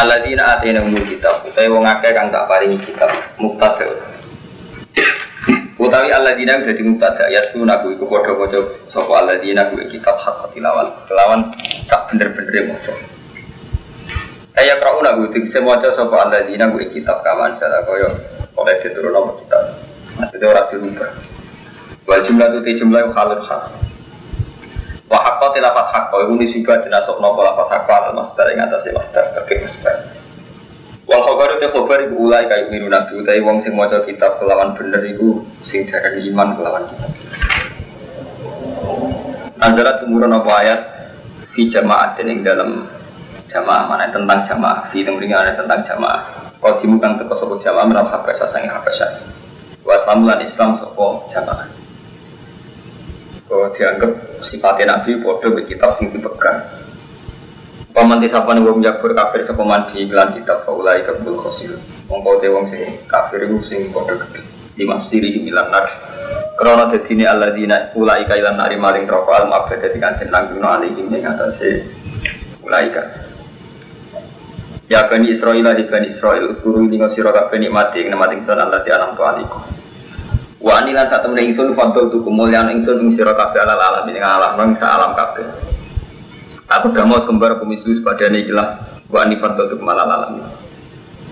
Alladzina atainahumul kitab utawi wong akeh kang tak paringi kitab mubtada. Utawi alladzina dadi mubtada ya sunaku iku padha-padha sapa alladzina kuwi kitab hak tilawat. Kelawan sak bener-bener maca. Kaya krauna kuwi tegese maca sapa alladzina kuwi kitab kawan salah kaya oleh diturun apa kitab. Maksudnya ora dirubah. Wal jumlah tu jumlah halul hal. Wa haqqa tilafat haqqa iku nisika dinasok napa lafat haqqa atau masdar ing atase masdar terkait masdar. Wal khabaru te khabar iku ulai kayu miru nabi utawi wong sing maca kitab kelawan bener iku sing darani iman kelawan kitab. Anjarat tumurun apa ayat? Fi jamaah ing dalam jamaah mana tentang jamaah. Fi temringan ada tentang jamaah. Kau dimukang teko sopo jamaah menal habasa sangi habasa waslamulan islam sopo jamaah kau dianggap sifatnya nabi bodoh be kitab sing dipegang Pamanti sapa nih wong jabur kafir sapa man di iklan kitab faulai kabul khosil mongko te wong sing kafir iku sing padha gede lima siri milan nar. Krana dadine alladzina ulai ka ilan nari maring roko al mabda dadi kanjen langguna alihim ing atase ulai ka Ya Bani Israel di Bani Israel Guru ini ngasiro kabeh nikmati nikmati ingsun Allah di alam tualiku Wa anilan saat temen ingsun Fadol tu kemuliaan ingsun Ing siro kabeh ala alam Ini alam Bang sa alam kabeh Aku mau kembar pemisu Sepada ini jelas Wa ani fadol tu kemalal alam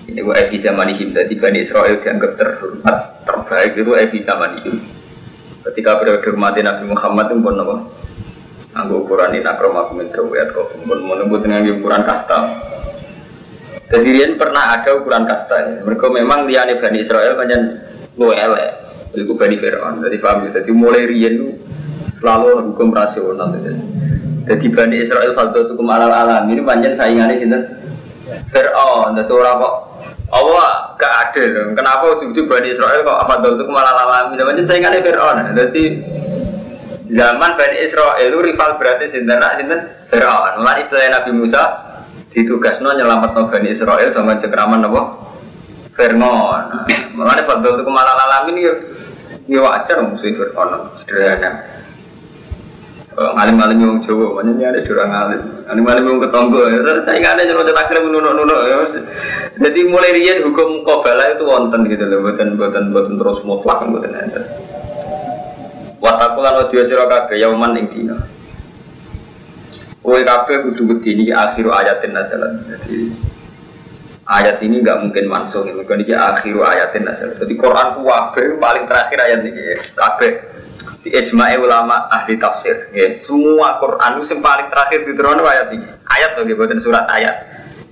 Ini wa evi zamanihim Jadi Bani Israel dianggap terhormat Terbaik itu evi zamanihim Ketika periode mati Nabi Muhammad pun apa? Anggo ukuran ini nakromakum min dawiyat kau pun menunggu dengan ukuran kasta jadi pernah ada ukuran kasta ya. Mereka memang liane Bani Israel banyak lu elek. Itu Bani Fir'aun. Jadi paham ya. Jadi mulai Rian itu selalu hukum rasional. Jadi, jadi Bani Israel satu hukum alal alam ini banyak saingannya sini. Fir'aun. Jadi orang kok Allah gak adil. Kenapa waktu itu Bani Israel kok apa itu hukum alal alam ini banyak saingannya Fir'aun. Jadi zaman Bani Israel itu rival berarti sinten sinten Fir'aun. Mulai istilah Nabi Musa ditugasno nyelamat Bani Israel sama cekraman apa? Fir'aun. Mengenai fadl itu kemalah alamin ya ya wajar musuh Fir'aun sederhana. Ngalim-ngalim yang Jawa, ini ada curang ngalim. Ngalim-ngalim yang ketonggo, saya nggak ada yang udah takdir menunuk-nunuk. Jadi mulai rian hukum kobala itu wonten gitu loh, buatan buatan buatan terus mutlak, buatan enten. Watakulan wadiyo sirokabe yauman ing dina. Kowe kabeh kudu wedi ini akhiru ayatin nazalat. Jadi ayat ini nggak mungkin mansuh ini kan ini akhiru ayatin nazalat. Jadi Quran kabeh paling terakhir ayat ini kabeh di ijma'i ulama ahli tafsir. Ya, semua Quran itu yang paling terakhir di turun ayat ini. Ayat loh buatan surat ayat.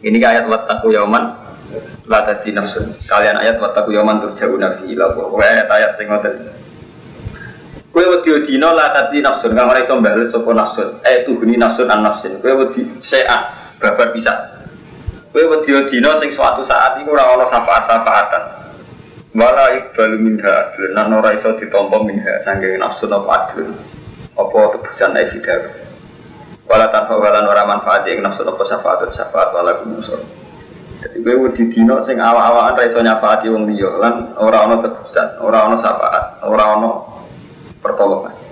Ini ayat wattaku yauman la tadzi nafsun. Kalian ayat wattaku yauman turja'una fihi la ayat-ayat sing ngoten. Kue wedi dino la tadi nafsun kang ora iso mbales sapa nafsun. Eh tuhuni nafsun an nafsin. Kue wedi se'a babar bisa. Kue wedi dino sing suatu saat iku ora ana syafaat-syafaatan. Wala iqbalu minha lan ora iso ditampa minha saking nafsun apa adlun. Apa tebusan ae fidar. Wala tanfa wala ora manfaat ing nafsun apa syafaat syafaat wala kumusur. Jadi gue wedi dino sing awak-awakan ra iso nyafaati wong liya lan ora ana tebusan, ora ana syafaat, ora ana pertolongan.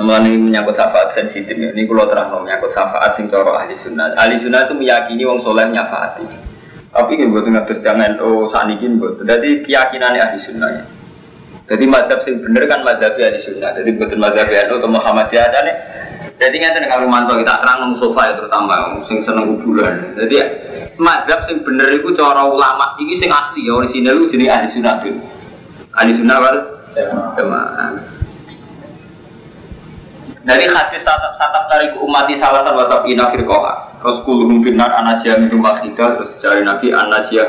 Namun ini menyangkut syafaat sensitif ya. Ini kalau terang menyangkut syafaat sing coro ahli sunnah. Ahli sunnah itu meyakini wong soleh nyafaati. Tapi ini buat ngatur jangan oh ini buat. Jadi keyakinan ahli sunnah. Ya. Jadi mazhab sing bener kan mazhab ahli sunnah. Jadi buat mazhab NU atau Muhammadiyah aja nih. Jadi nggak kalau mantau kita terang nong sofa ya terutama sing seneng kuburan. Jadi mazhab sing bener itu cara ulama ini sing asli ya orisinal itu jadi ahli sunnah tuh. Ahli sunnah wal jamaah. Dari hadis tatap tatap dari umati salah satu wasap ina firqoha. Terus kuluhum binar anajia min rumah kita terus dari nabi anajia.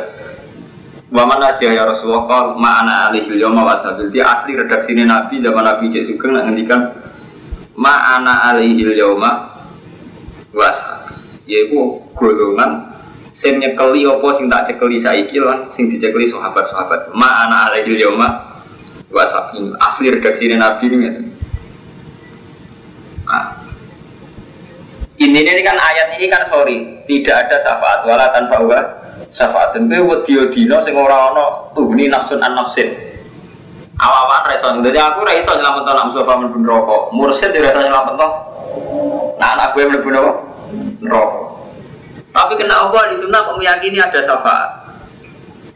Waman najia ya Rasulullah kal ma'ana alihil yoma wasabil. Dia asli redaksi ini nabi zaman nabi Cek Sugeng nak ngendikan ma'ana alihil yoma wasabil. Yaitu golongan sing nyekeli apa sing tak cekeli saiki lan sing dicekeli sahabat-sahabat. Ma ana alaihil yauma wa sakin. Asli redaksi Nabi ini ini ini kan ayat ini kan sorry tidak ada syafaat. Wala tanpa wa syafaat tentu wedi dino sing ora ana tuhni nafsun an nafsin. Awawan reson jadi aku reso nyelamat to nafsu apa mlebu neraka. Mursyid dirasa nyelamat to nah anak gue mlebu neraka. Tapi kena Allah di sunnah kok meyakini ada syafaat.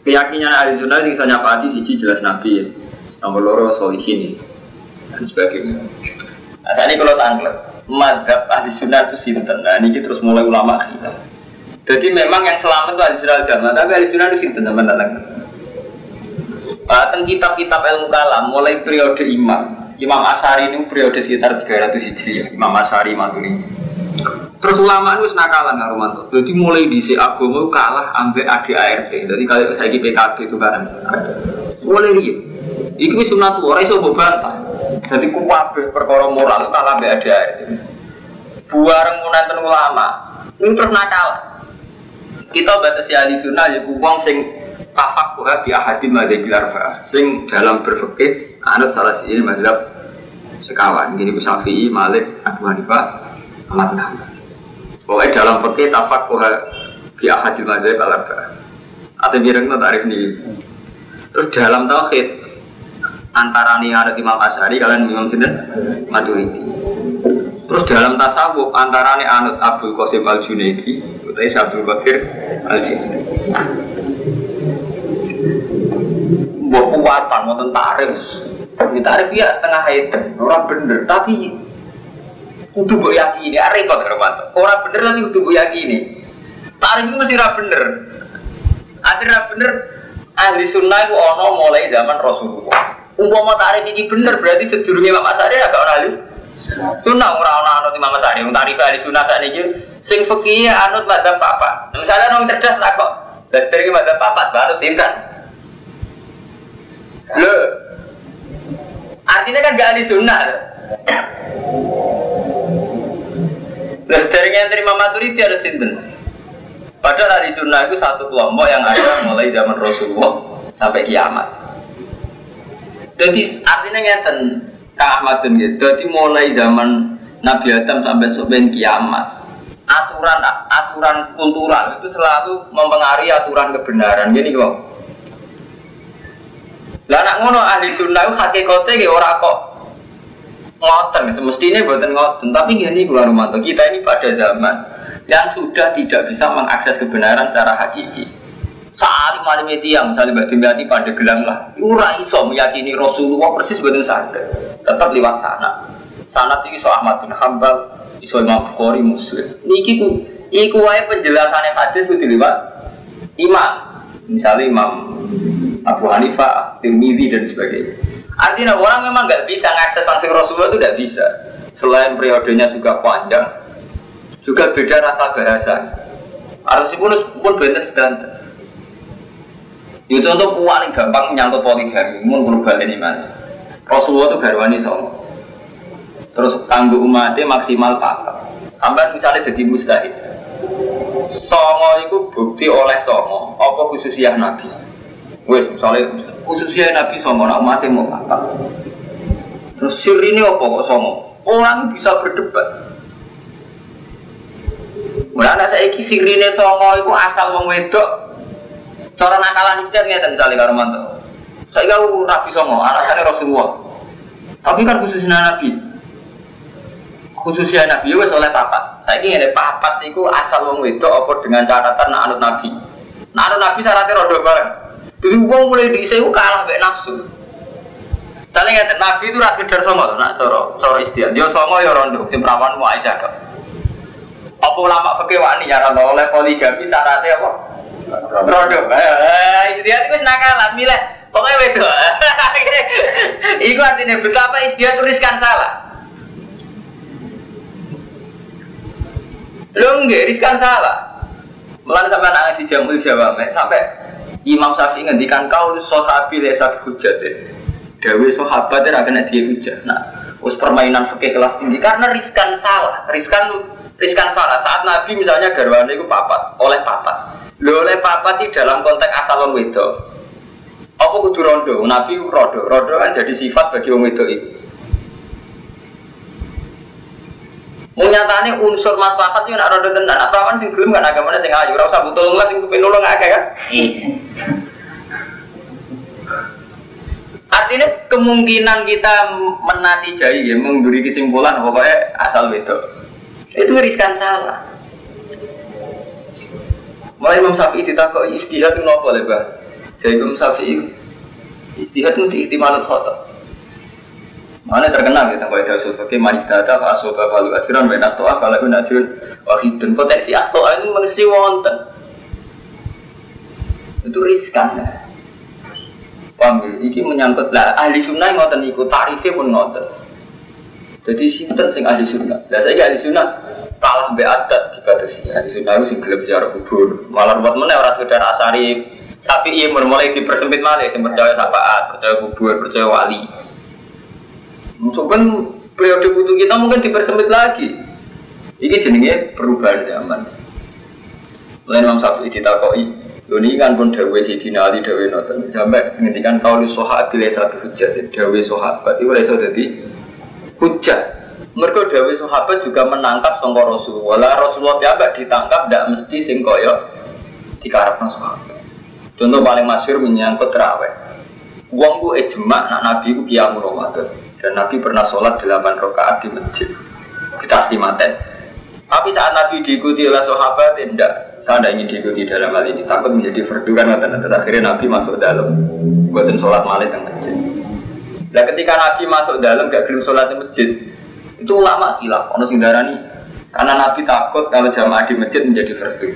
Keyakinan ahli sunnah saya nyafaati siji jelas nabi. Nomor loro solihin dan sebagainya. Nah ini kalau tanggal madhab ahli sunnah itu sinten. Nah ini terus mulai ulama kita. Jadi memang yang selamat itu ahli sunnah jamaah, tapi ahli sunnah itu sinten teman teman. Bahkan kitab-kitab ilmu kalam mulai periode imam. Imam Asari ini periode sekitar 300 Hijriah. Imam Asari Maturidi. Terus ulama itu nakalan Romanto. Jadi mulai di si agama kalah ambil ADART. Jadi kalau saya di PKB itu kan mulai dia. Iku sunat orang iso bantah. Jadi kuwabe perkara moral kalah mbek ada. Buareng munanten ulama. Ini terus nakal. Kita batasi ahli sunnah ya wong sing tafak kuha bi ahadin madzhabil arba. Sing dalam berfikih anut salah siji mazhab sekawan. Gini Syafi'i, Malik, Abu Hanifah, bin Hanbal. Pokoknya dalam fikih tafak kuha bi ahadin madzhab arba. Atau bireng tarif ini. Terus dalam tauhid antara nih ada Imam Asyari kalian Imam Sinten Maturidi. Terus dalam tasawuf antara nih anut Abdul Qasim Al Junaidi, utai Abdul Qadir Al Junaidi. Buat kuatan, mau tarif. Ini tarif ya setengah itu, orang bener, tapi kudu gue yakini, repot Romanto. Orang bener tapi kudu gue yakini. Tarif itu masih bener. Ada bener, ahli sunnah itu ono mulai zaman Rasulullah. Umpama tarif ini bener berarti sedurunge Imam Asy'ari agak ora ahli sunnah ora ana anut Imam Asy'ari. Wong tarif ahli sunnah sakniki sing fikih anut madzhab papat. Misalnya orang cerdas tak kok dari madzhab papat baru tindak. Lho. Artinya kan gak ahli sunnah. Lah dari yang terima maturiti ada sinten. Padahal ahli sunnah itu satu kelompok yang ada mulai zaman Rasulullah sampai kiamat. Jadi artinya ngeten Kang Ahmad bin Jadi mulai zaman Nabi Adam sampai sampai kiamat aturan aturan kultural itu selalu mempengaruhi aturan kebenaran. Gini kok lah nak ngono ahli sunnah hakikatnya kayak orang kok ngoten. Itu mestinya buatan ngoten tapi gini gua Romanto kita ini pada zaman yang sudah tidak bisa mengakses kebenaran secara hakiki Salim alim tiang, misalnya Mbak pada gelang lah. Ura iso meyakini Rasulullah persis betul sadar. Tetap lewat sana. Sana tinggi so Ahmad bin Hambal, iso Imam Bukhari Muslim. Niki ku, iku wae penjelasannya hadis kudu lewat imam. Misalnya Imam Abu Hanifah, Tirmidzi dan sebagainya. Artinya orang memang nggak bisa ngakses langsung Rasulullah itu tidak bisa. Selain periodenya juga panjang, juga beda rasa bahasa. Harus pun pun benar sedang itu untuk paling gampang menyangkut poligami, mun berubah ini mana. Rasulullah itu garwani songo. Terus tangguh umatnya maksimal papat. Sampai misalnya jadi mustahil. Songo itu bukti oleh songo. Apa khususnya Nabi? Wes misalnya khususnya Nabi songo, nak umatnya mau papat. Terus sir ini apa kok songo? Orang bisa berdebat. Mulai saya sirine songo itu asal wong wedok Cara nakalan istiad ngeten misalnya karo mantu. Saya kau Nabi Songo, alasannya Rasulullah. Tapi kan khususnya Nabi. Khususnya Nabi itu oleh papat. Saya ini ada papat itu asal wong itu apa dengan catatan nak anut Nabi. Nak anut Nabi syaratnya rodo bareng. Jadi wong mulai disewu kalah mbek nafsu. Misalnya ngeten Nabi itu ras kedar songo, nak coro coro istiad. Dia songo ya rondo, sing perawan mu Aisyah. Apa ulama pakai wani ya rondo oleh poligami syaratnya apa? Eh, dia itu nakalan milih. Pokoknya wedo. Iku artinya betapa dia tuliskan salah. Lo enggak riskan salah. Melalui sampai anak ngaji jamul jawab sampai Imam Syafi'i ngendikan kau sahabi lesat hujat Dewi sahabat itu akan dia hujat. Nah, us permainan fikih kelas tinggi karena riskan salah, riskan riskan salah. Saat Nabi misalnya garwane itu papat oleh papat Lho oleh papa di dalam konteks asal wong wedok. Apa kudu rondo? Nabi rondo. Rondo kan jadi sifat bagi wong wedok itu. Munyatane unsur maslahat yo nak rondo tenan. Apa perawan sing gelem kan agamane sing ayu, ora usah butuh lah sing kepen nulung akeh kan. Artinya kemungkinan kita menati jai ya, memberi kesimpulan pokoknya asal wedok. Itu riskan salah. Mulai Imam Syafi'i ditakoi istihad nopo boleh bah. Jadi Imam Syafi'i istihad itu diiktimalut khotob. Mana terkenal kita kalau itu sebagai manis data fasoba balu ajaran wenas toa kalau itu najun wahidun potensi atau itu mesti wonten itu riskan ya. Paham ya? Ini menyangkut lah ahli sunnah ngoten ikut tarifnya pun ngoten. Jadi sinten sing ahli sunnah. Lah saya ahli sunnah kalah be adat dibatasi. Ahli sunnah itu sing gelem ziarah kubur. Malah buat mana orang sekedar asari tapi iya mulai dipersempit malah sing percaya sapaat, percaya kubur, percaya wali. Mungkin periode butuh kita mungkin dipersempit lagi. Ini jenenge perubahan zaman. Lain Imam Syafi'i ditakoi, ini kan pun dawe si Dina Ali dawe noten sampai ngendikan kau di sohat pilih satu hujat dawe sohat berarti boleh so jadi hujat. Mereka dawe sahabat juga menangkap sangka Rasulullah. Rasulullah tiaba ditangkap tidak mesti sing koyo dikarepno sahabat. Contoh paling masyur menyangkut terawih. Uang bu ejma nak nabi ku kiamu Ramadan. Dan Nabi pernah sholat 8 rakaat di masjid. Kita istimaten. Tapi saat Nabi diikuti oleh sahabat, tidak. Saya tidak ingin diikuti dalam hal ini. Takut menjadi fardu kan. Akhirnya Nabi masuk dalam. Buatin sholat malam di masjid. Nah ketika Nabi masuk dalam gak belum sholat di masjid, itu ulama hilaf. Ono sindarani karena Nabi takut kalau jamaah di masjid menjadi fardu.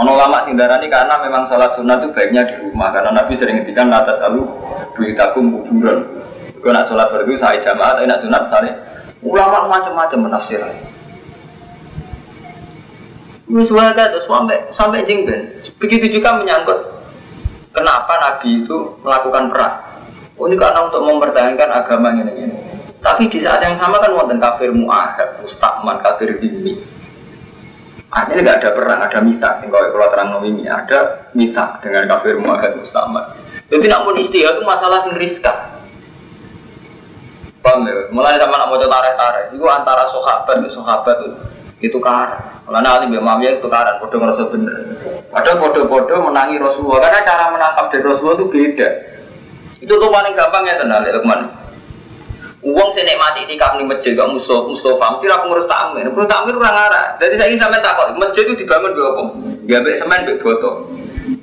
Ono ulama sindarani karena memang sholat sunnah itu baiknya di rumah karena Nabi sering ngendikan atas selalu duitakum kuburan. Kau nak sholat berdua saya jamaah, tapi nak sunat misalnya ulama macam-macam menafsir. Wis terus sampai sampai jingben. Begitu juga menyangkut kenapa Nabi itu melakukan perang. Ini karena untuk mempertahankan agama ini ini. Tapi di saat yang sama kan wonten kafir muahad, mustakman, kafir dini. Artinya nggak ada perang, ada misak. Sehingga kalau terang ini ada misak dengan kafir muahad, mustakman. Jadi namun istilah itu masalah sing riskan. Paham ya? Mulai sama nak mau tarik-tarik, itu antara sahabat dan sahabat itu itu kar. Karena Ali bin Muawiyah itu karan, bodoh ngerasa bener. Ada bodoh-bodoh menangi Rasulullah, karena cara menangkap dari Rasulullah itu beda. Itu tuh paling gampang ya tenang, ya teman. Uang saya nikmati di nih masjid, gak musuh Mustafa, mesti aku ngurus tamir, ngurus tamir kurang arah. Jadi saya ingin sampai takut, masjid itu dibangun dua apa? Ya baik semen, baik botol.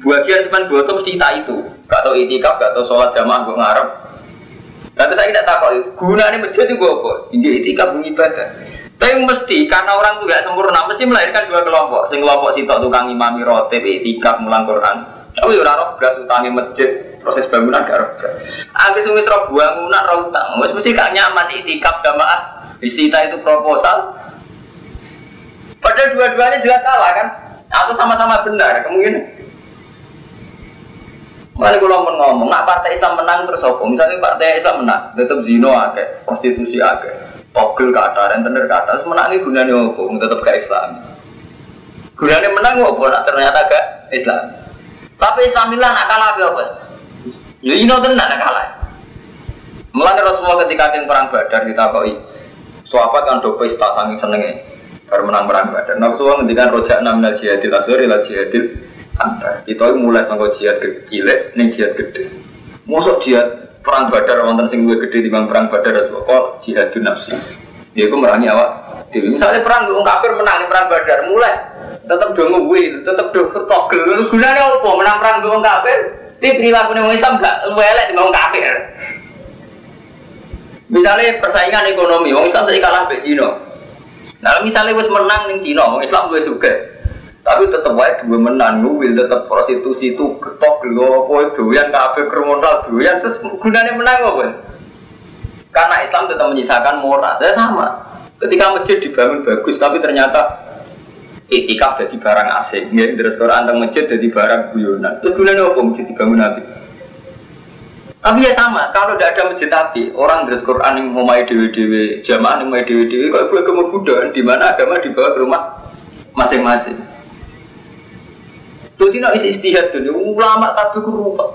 Bagian semen botol mesti tak itu. Gak tau itikaf, gak tau sholat jamaah, gue ngarep. Tapi saya tidak takut, ini masjid itu apa? Ini itikaf ibadah. Tapi mesti karena orang itu gak sempurna, mesti melahirkan dua kelompok. Sing kelompok sitok tukang imami rotib, itikaf, mulang Quran. Tapi orang roh berat utami masjid, proses bangunan gak berat. Akhir sumis roh bangunan roh utang, mesti gak nyaman itikaf jamaah. Disita itu proposal. Padahal dua-duanya jelas salah kan? Atau sama-sama benar, kemungkinan. Mana kalau mau ngomong, nak partai Islam menang terus apa? Misalnya partai Islam menang, tetap zino akeh, prostitusi akeh, pogel kata, rentenir kata, menang ini gunanya apa? Tetap ke Islam. Gunanya menang apa? Ternyata ke Islam. Tapi Islamilah nak kalah apa? Ya ini tenan kalah. Mulai Rasulullah ketika yang perang Badar ditakoi, sahabat kan do pesta saking senengnya, baru menang perang Badar. Nah, Rasulullah ngendikan rojak enam jihadil asur ila jihadil anda kita mulai sangka jihad kecil, nih jihad gede. Masuk jihad perang badar wonten sing luwih gede bang perang badar kok jihad nafsi. Dia itu merangi awak. Misalnya perang wong kafir menang perang badar mulai tetap dong gue, tetap dong togel. Gunanya apa menang perang wong kafir? Tapi perilaku wong Islam gak elek di wong kafir. Misalnya persaingan ekonomi, wong Islam saya kalah mbek Cina. Nah, misalnya wis menang ning Cina, wong Islam luwih suka. Tapi tetap wae dua menang nuwil tetap prostitusi itu ketok lo apa doyan kafe kriminal doyan terus gunanya menang apa? Karena Islam tetap menyisakan moral. Ya sama. Ketika masjid dibangun bagus tapi ternyata itikaf jadi barang asing. Ya terus Quran tentang masjid jadi barang guyonan. Terus gunanya apa masjid dibangun nabi? Tapi ya sama, kalau tidak ada masjid api, orang dari Quran yang mau main dewi dewi, jamaah yang main dewi dewi, kalau gue kemudian di mana agama dibawa ke rumah masing-masing. Jadi nak isi istihad dulu, ulama tapi kurupah.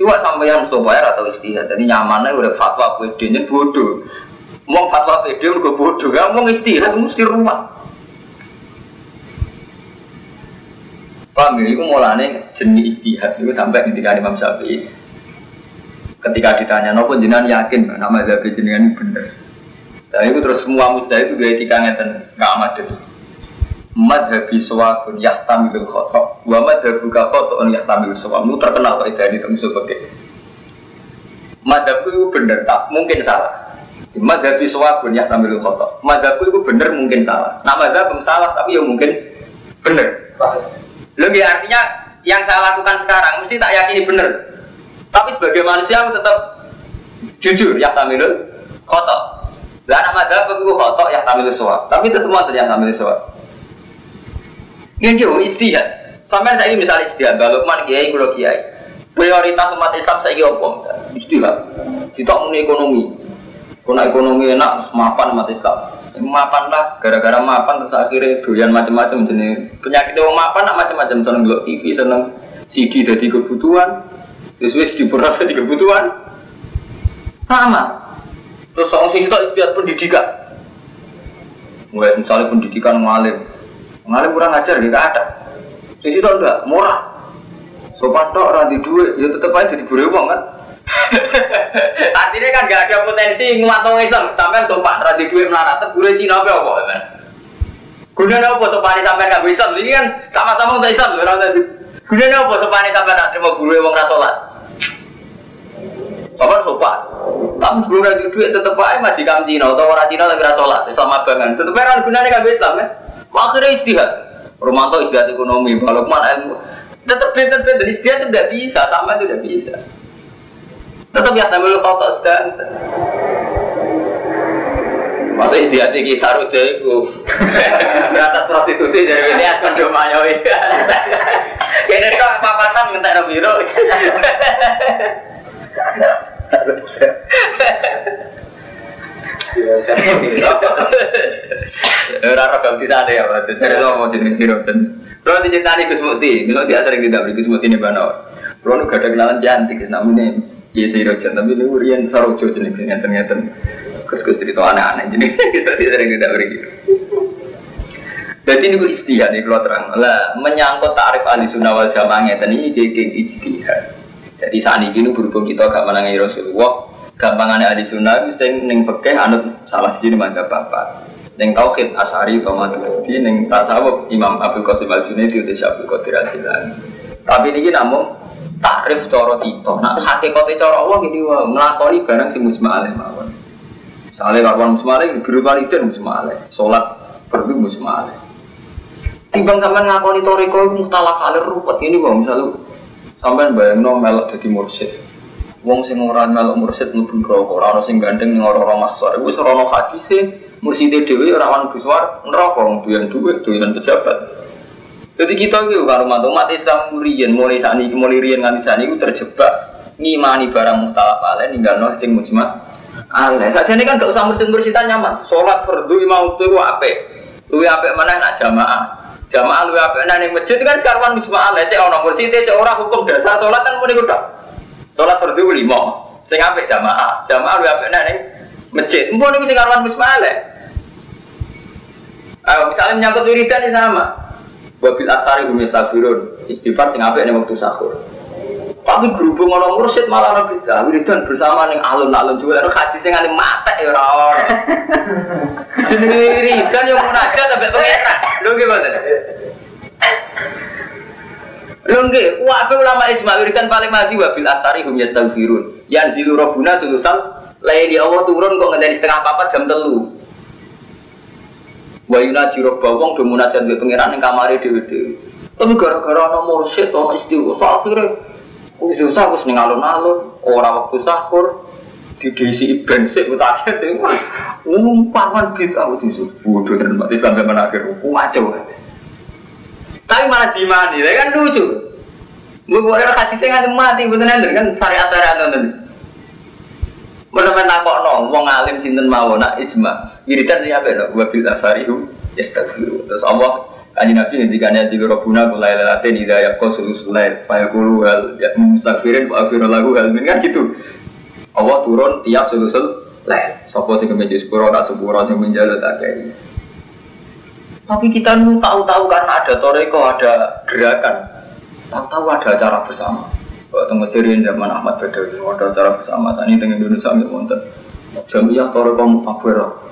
Iwak sampeyan Mustafa atau istihad, jadi nyamannya udah fatwa PD nya bodoh. Mau fatwa PD udah bodoh, gak mau istihad mesti rumah. Paham ya? Itu mulanya jenis istihad. Itu sampai ketika Imam Syafi'i ketika ditanya nopo jenengan yakin nama Zabi jenengan bener. Nah itu terus semua mustahil itu gaya etika ngeten nggak amat. Madhabi sawabun yahtamilul khotok Wa madhabu ka khoto'un yahtamilul sawab Itu terkenal kok dari temu sebagai Madhabu itu bener tak? Mungkin salah. Madhabi sawabun yahtamilul khotok Madhabu itu bener mungkin salah. Nah madhabu salah tapi ya mungkin bener Lebih artinya yang saya lakukan sekarang mesti tak yakini bener Tapi sebagai manusia aku tetap jujur yahtamilul khotok Lah nama madhabu itu khotok yahtamilul sawab Tapi itu semua yang yahtamilul sawab ini jauh istihad. Sampai saya ini misalnya istihad, Mbak kiai, kulo kiai. Prioritas umat Islam saya apa? Istihad. Kita ekonomi. Kuna ekonomi enak, mapan umat Islam. Mapan lah, gara-gara mapan terus akhirnya doyan macam-macam jenis penyakit yang mapan nak macam-macam seneng ngelok TV, seneng CD jadi kebutuhan, terus wis diperas jadi kebutuhan, sama. Terus soal sih istihad pendidikan, mulai misalnya pendidikan ngalim, Mengalir kurang ajar ya ada. Di situ enggak murah. Sopan tok ora di duit, ya tetep aja jadi uang kan. Artinya kan gak ada potensi nguatong Islam, sampai sopan ora di duit melarat, gure Cina apa apa. Gunanya apa sopan sampai gak bisa, ini kan sama-sama untuk Islam, orang tadi. Gunanya apa sopan sampai gak terima gure uang ratolat. Sopan sopan. Tapi sebelum lagi duit tetep masih kam Cina atau orang Cina tapi ratolat, sama banget. Tetep aja gunanya gak Islam ya. Akhirnya istihad. Romanto istihad ekonomi, kalau mana ilmu. Beda beda istihad itu tidak bisa, sama itu tidak bisa. Tetap ya sambil kotor sedang. Masa istihad ini saru jago. Beratas prostitusi dari ini akan domayoi. Kini kok papatan minta biro. Ora ora ganti sana ya, Jadi lo mau jenis siro sen. Lo diceritani Gus Mukti, Gus dia sering tidak beri Gus Mukti nih bano. Lo nu gak ada kenalan cantik, namanya Iya siro sen, tapi lu rian sarojo jenis ternyata. Gus Gus cerita aneh-aneh, jadi kita sering tidak beri. Jadi ini istihad nih kalau terang. Lah menyangkut tarif ahli sunnah wal jamaah dan ini kayak istihad. Jadi saat ini berhubung kita gak menangi Rasulullah, gampangannya ahli sunnah sing ning pekeh anut salah siji madzhab bapak ning tauhid asari atau maturidi ning tasawuf Imam Abu Qasim Al Junaidi itu Syabul Qadir Al Jilani tapi ini namun takrif coro tito nah hakikatnya coro Allah gini wah melakoni barang si mujma mawon. Soalnya kawan berupa itu musma alaih sholat perlu musma alaih timbang sampai ngakoni toriko mutalak alir rupat ini bang misalnya sampai bayang no melok jadi mursyid. Wong sing ora melok mursid mlebu neraka, ora ono sing gandeng ning ora-ora masar. Iku serono hadise. Murside dhewe ora ono biswar neraka duwe duwe duwe pejabat. Jadi kita itu kalau mantu umat Islam murian mulai saat ini mulai rian nganti saat ini terjebak ngimani barang mutalaf alaih ninggal noh cing mujma alaih. Saja ini kan gak usah mursid mursidan nyaman. Sholat fardu imam itu ape, luwe ape mana nak jamaah. Jamaah luwe ape nang masjid kan sekarang mujma alaih. Cek orang mursid, cek orang hukum dasar sholat kan mulai udah. Sholat fardu lima. Sing apik jamaah. Jamaah lu apik nek masjid. Mbok niku sing karuan malek. Ayo misalnya menyangkut wiridan sama. Wabil asari hum yasafirun. Istighfar sing apik nek waktu sahur. Tapi berhubung orang mursyid malah lebih dah wiridan bersama ning alun-alun juga ora haji sing ane mate ya ora ono. Jenenge wiridan yang munajat sampai pengeran. Lho gimana? Lho nggih, wae ulama ijma wiridan paling mati wa bil asari hum yastaghfirun. Yang zilu rabbuna sulusal laili Allah turun kok ngenteni setengah papat jam telu. Wa yunaji rabba wong do munajat mbek pangeran ning kamare dhewe-dhewe. Tapi gara-gara ana mursyid ana istiwa, akhire wis susah wis ning alun-alun, ora waktu sahur, didesi bensin utake sing umpaman bid'ah itu bodoh dan mati sampai menakhir kacau. Tapi malah dimani, ya kan lucu. Mau orang kasih saya nggak mati, betul kan syariat syariat nanti. Mereka kok nong, wong alim sinten mau nak ijma. Wiridan siapa ya? Wabil asarihu yastaghfiru. Terus Allah Kaji Nabi ngendikane jigo robuna kulai lelatin ida yakko sulusul lail fayaqulu hal ya mustaghfirin wa aghfiru lahu hal min kan gitu. Allah turun tiap sulusul lail. Sopo sing kemeja sepuro tak sepuro sing menjalu tak kayak Tapi kita nu tahu-tahu karena ada toreko, ada gerakan, tahu-tahu ada acara bersama. Waktu Mesir zaman Ahmad Badawi, ada acara bersama. Ini dengan Indonesia nggak monten. Jamiah toreko mutabar.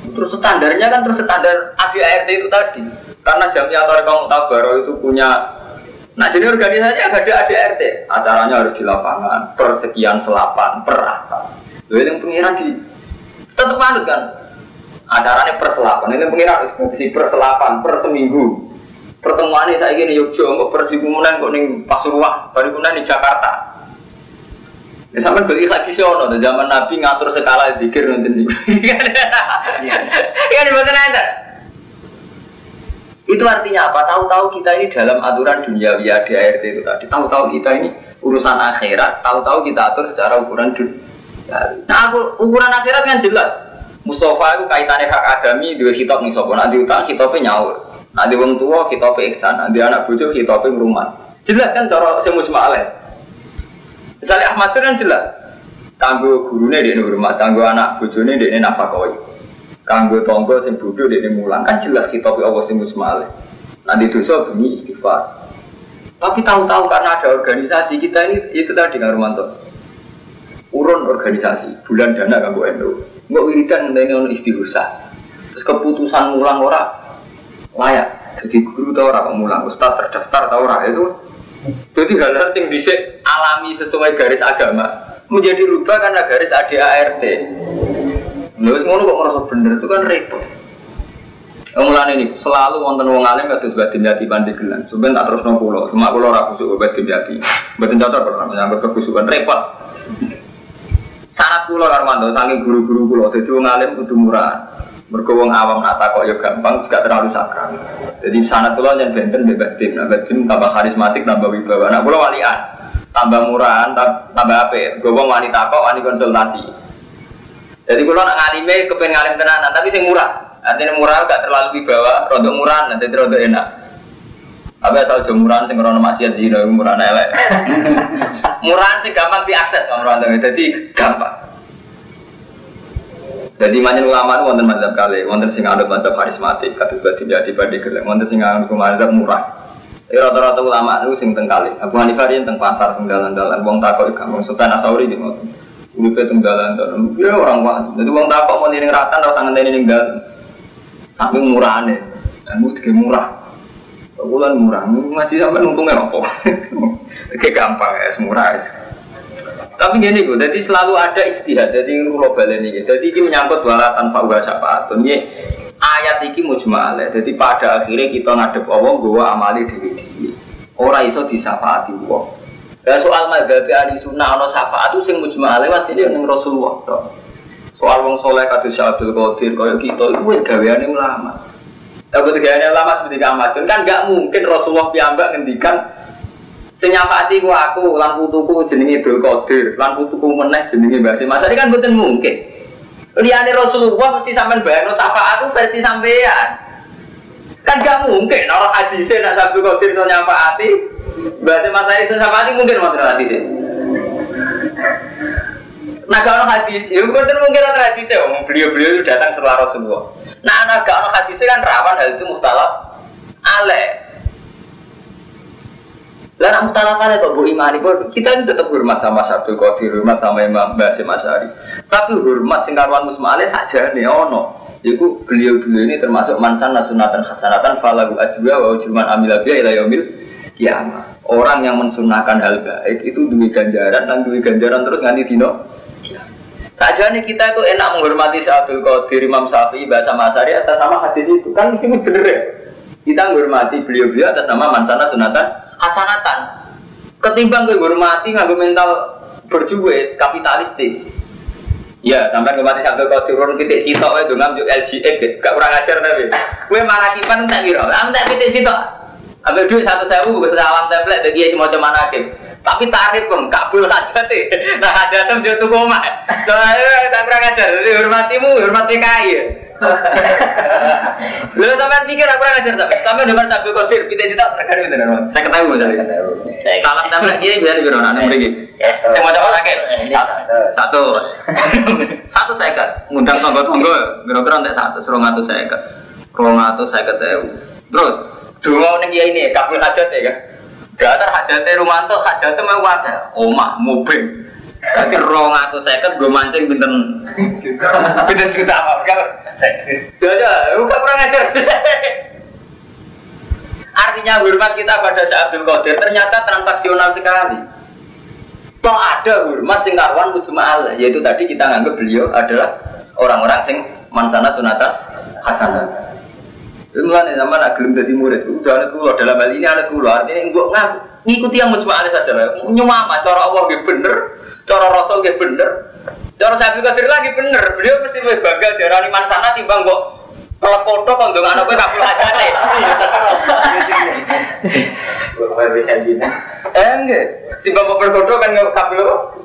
Terus standarnya kan terus standar ADART itu tadi. Karena Jamiah Toreko Mutabaro itu punya Nah jadi organisasi agak ada ADRT Acaranya harus di lapangan Persekian selapan, per apa Lalu yang pengiran di Tetap manut kan Acaranya per selapan Ini pengiran diskusi per selapan, per seminggu Pertemuan ini saya gini Yogyo Per kemudian kok nih Pasuruan Baru kemudian di Jakarta Ya sampai beli hadis ono, zaman Nabi ngatur skala zikir nanti nih. Iya, dibuat nanti. Itu artinya apa? Tahu-tahu kita ini dalam aturan dunia via DART itu tadi. Tahu-tahu kita ini urusan akhirat. Tahu-tahu kita atur secara ukuran dunia. Nah, aku, ukuran akhirat kan jelas. Mustafa itu kaitannya hak adami dua kitab nih sopo. Nanti utang kitabnya nyaur. Nanti wong tua kitabnya iksan. Nanti anak bujuk kitabnya rumah. Jelas kan cara semus alaih. Misalnya Ahmad kan jelas. Kanggo gurunya dia hormat, kanggo anak bojone dia nafakoi. Kanggo tonggo sing bodoh dia mulang kan jelas kita Allah sing musmale. Nanti dosa bunyi istighfar. Tapi tahu-tahu karena ada organisasi kita ini itu tadi nggak Romanto. Urun organisasi, bulan dana kanggo endo. Nggak wiridan dengan istighosa. Terus keputusan mulang ora layak. Jadi guru tau orang mulang, ustaz terdaftar tau orang itu jadi hal-hal yang bisa alami sesuai garis agama menjadi rubah karena garis ADART. Lalu semua kok merasa bener itu kan repot. Mulane ini selalu wonten wong alim kados jati pandeglan. Sampeyan tak terus pulau, cuma kula ora kusuk batin jati. Batin cocok pernah menyangkut kekusukan repot. Syarat kula Armando saking guru-guru kula dadi wong alim kudu murah. Wong awam nak takok ya gampang, gak terlalu sakral. Jadi sanat kula yang benten bebas tim, nah tim tambah karismatik, tambah wibawa. Nah kula walian, tambah murahan, tambah apa? Gue wani takok, wani konsultasi. Jadi kula nak ngalime kepengen ngalim tenanan, tapi sing murah. Artinya murah gak terlalu wibawa, rodok murah, nanti rodok enak. Tapi asal jemuran sing krono maksiat zina murah elek. murahan sing gampang diakses orang jadi gampang. Jadi manjen ulama itu wonten mazhab kali, wonten sing anut mazhab karismatik, kata berarti jadi pada geleng, wonten sing anut mazhab murah. Jadi rata-rata ulama itu sing teng kali. Abu Hanifah yang teng pasar, teng dalan-dalan, wong takok wong sultan asauri gitu. Uripe teng dalan-dalan, ya orang wah. Jadi wong takok mau ning ratan, rasa ngenteni ning dalan. Saking murahane, dan itu murah. Bulan murah, ngaji sampai untungnya apa? Kayak gampang ya, semurah ya. Tapi gini gue, jadi selalu ada istihad. Jadi ini global ini. Jadi ini menyangkut wala tanpa uga syafaat. Ini ayat ini mujmal. Jadi pada akhirnya kita ngadep Allah gue amali diri diri. Orang iso disafaati Allah. Dan soal madhabi ahli sunnah ono syafaat itu sing mujmal lewat ini yang Rasulullah. Soal wong soleh kata Syabdul Qadir kaya kita itu wis gaweane ulama. Tapi gaweane ulama seperti Ahmad kan gak mungkin Rasulullah piyambak ngendikan Sing ku aku, lan putuku jenenge Dul Qadir, lan putuku meneh jenenge Mbah Mas. kan mboten mungkin. Liyane Rasulullah mesti sampean bayangno syafaat aku versi sampean. Kan gak mungkin orang hadise nak Abdul Qadir iso nyafaati. Mbah Mas iso nyafaati mungkin wonten hadise. Nah kalau hadis, ya mungkin mungkin ada hadisnya, oh, beliau-beliau itu datang setelah Rasulullah. Nah anak kalau hadisnya kan rawan hal itu muhtalaf aleh. Lah nak mutalafah kok bu imani kita ini tetap hormat sama satu kofi hormat sama Imam Basim Asyari. Tapi hormat sing saja nih ono. Iku beliau-beliau ini termasuk mansan nasunatan hasanatan falagu ajwa wa ujuman amila biya ila kiamah. Orang yang mensunahkan hal baik itu dua ganjaran dan dua ganjaran terus nganti dino. Saja nih kita itu enak menghormati Abdul Qadir Imam Syafi'i bahasa Masari atas nama hadis itu kan mesti bener ya. Kita menghormati beliau-beliau atas nama mansana sunatan hasanatan ketimbang menghormati nggak mental berjuwe kapitalistik Ya, sampai kemarin sampai kau turun titik sitok itu ngambil LGX, gak kurang ajar tapi. Kue manakipan tak kira, tak titik sitok. Ambil duit satu sewu, gue alam tablet, dan dia cuma cuma nakim. Tapi tarif pun kabul aja deh. Nah ada tuh jatuh koma. Soalnya tak kurang ajar. Jadi hormatimu, hormati kaya. Lho sampean pikir aku ora ngajar sampean. Sampean depan Abdul Qadir pite regane pinten? Saya ketahui misalnya. Salam sampean kiai biar biar ana mriki. Sing maca ora akeh. Satu. Satu seket. Ngundang tangga-tangga kira-kira entek satu, serong atus seket. Rong atus seket ewu. Terus donga ning kiai ini kabul hajat ya kan. Gatar hajatnya Rumanto, hajatnya mau wae. Omah, mobil. Berarti rong atau seket gue mancing pinten pinten juta apa? Ya bukan kurang ajar. Artinya hormat kita pada Syekh Abdul Qadir ternyata transaksional sekali. Toh ada hormat sing karuan mujma'al, yaitu tadi kita nganggap beliau adalah orang-orang sing mansana sunata hasanah. Mulai zaman agilum jadi murid, udah anak kulo dalam hal ini anak kulo artinya gue ngikuti yang mujma'al saja lah. Nyumama cara Allah bener, cara Rasul gak bener. Cara Sabi Qadir lagi bener. Beliau mesti lebih bangga darani mansana timbang kok kalau foto kok ndong anak kowe kabul aja nih. Eh enggak. Timbang kok berfoto kan nggak kabul